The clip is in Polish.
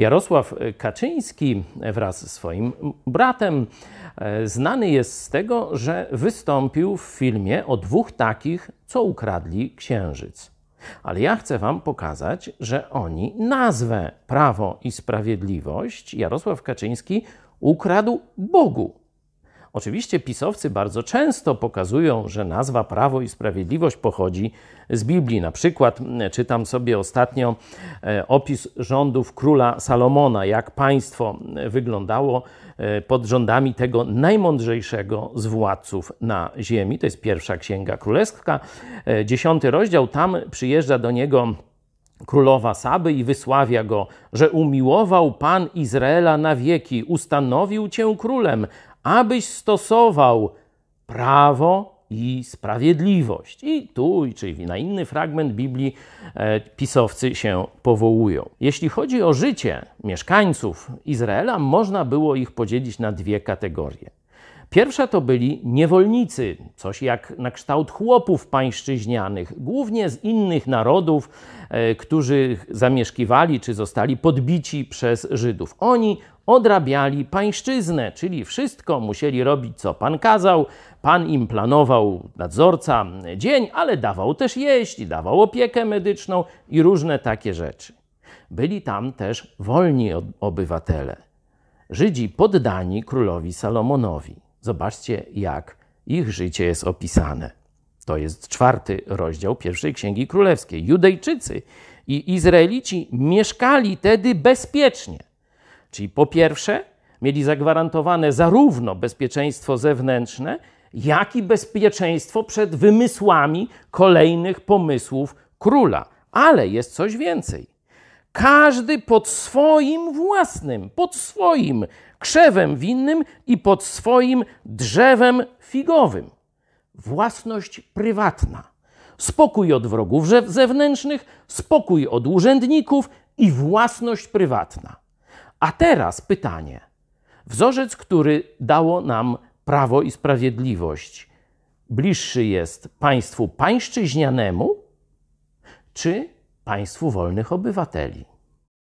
Jarosław Kaczyński wraz ze swoim bratem znany jest z tego, że wystąpił w filmie o dwóch takich, co ukradli księżyc. Ale ja chcę Wam pokazać, że oni nazwę Prawo i Sprawiedliwość Jarosław Kaczyński ukradł Bogu. Oczywiście pisowcy bardzo często pokazują, że nazwa Prawo i Sprawiedliwość pochodzi z Biblii. Na przykład czytam sobie ostatnio e, opis rządów króla Salomona, jak państwo wyglądało e, pod rządami tego najmądrzejszego z władców na ziemi. To jest pierwsza księga królewska, e, dziesiąty rozdział. Tam przyjeżdża do niego królowa Saby i wysławia go, że umiłował Pan Izraela na wieki, ustanowił cię królem, abyś stosował prawo i sprawiedliwość. I tu, czyli na inny fragment Biblii e, pisowcy się powołują. Jeśli chodzi o życie mieszkańców Izraela, można było ich podzielić na dwie kategorie. Pierwsza to byli niewolnicy, coś jak na kształt chłopów pańszczyźnianych, głównie z innych narodów, e, którzy zamieszkiwali czy zostali podbici przez Żydów. Oni odrabiali pańszczyznę, czyli wszystko musieli robić, co pan kazał. Pan im planował, nadzorca, dzień, ale dawał też jeść, dawał opiekę medyczną i różne takie rzeczy. Byli tam też wolni obywatele. Żydzi poddani królowi Salomonowi. Zobaczcie, jak ich życie jest opisane. To jest czwarty rozdział pierwszej Księgi Królewskiej. Judejczycy i Izraelici mieszkali tedy bezpiecznie. Czyli po pierwsze, mieli zagwarantowane zarówno bezpieczeństwo zewnętrzne, jak i bezpieczeństwo przed wymysłami kolejnych pomysłów króla. Ale jest coś więcej. Każdy pod swoim własnym, pod swoim krzewem winnym i pod swoim drzewem figowym. Własność prywatna. Spokój od wrogów zewnętrznych, spokój od urzędników i własność prywatna. A teraz pytanie. Wzorzec, który dało nam prawo i sprawiedliwość, bliższy jest państwu pańszczyźnianemu czy państwu wolnych obywateli?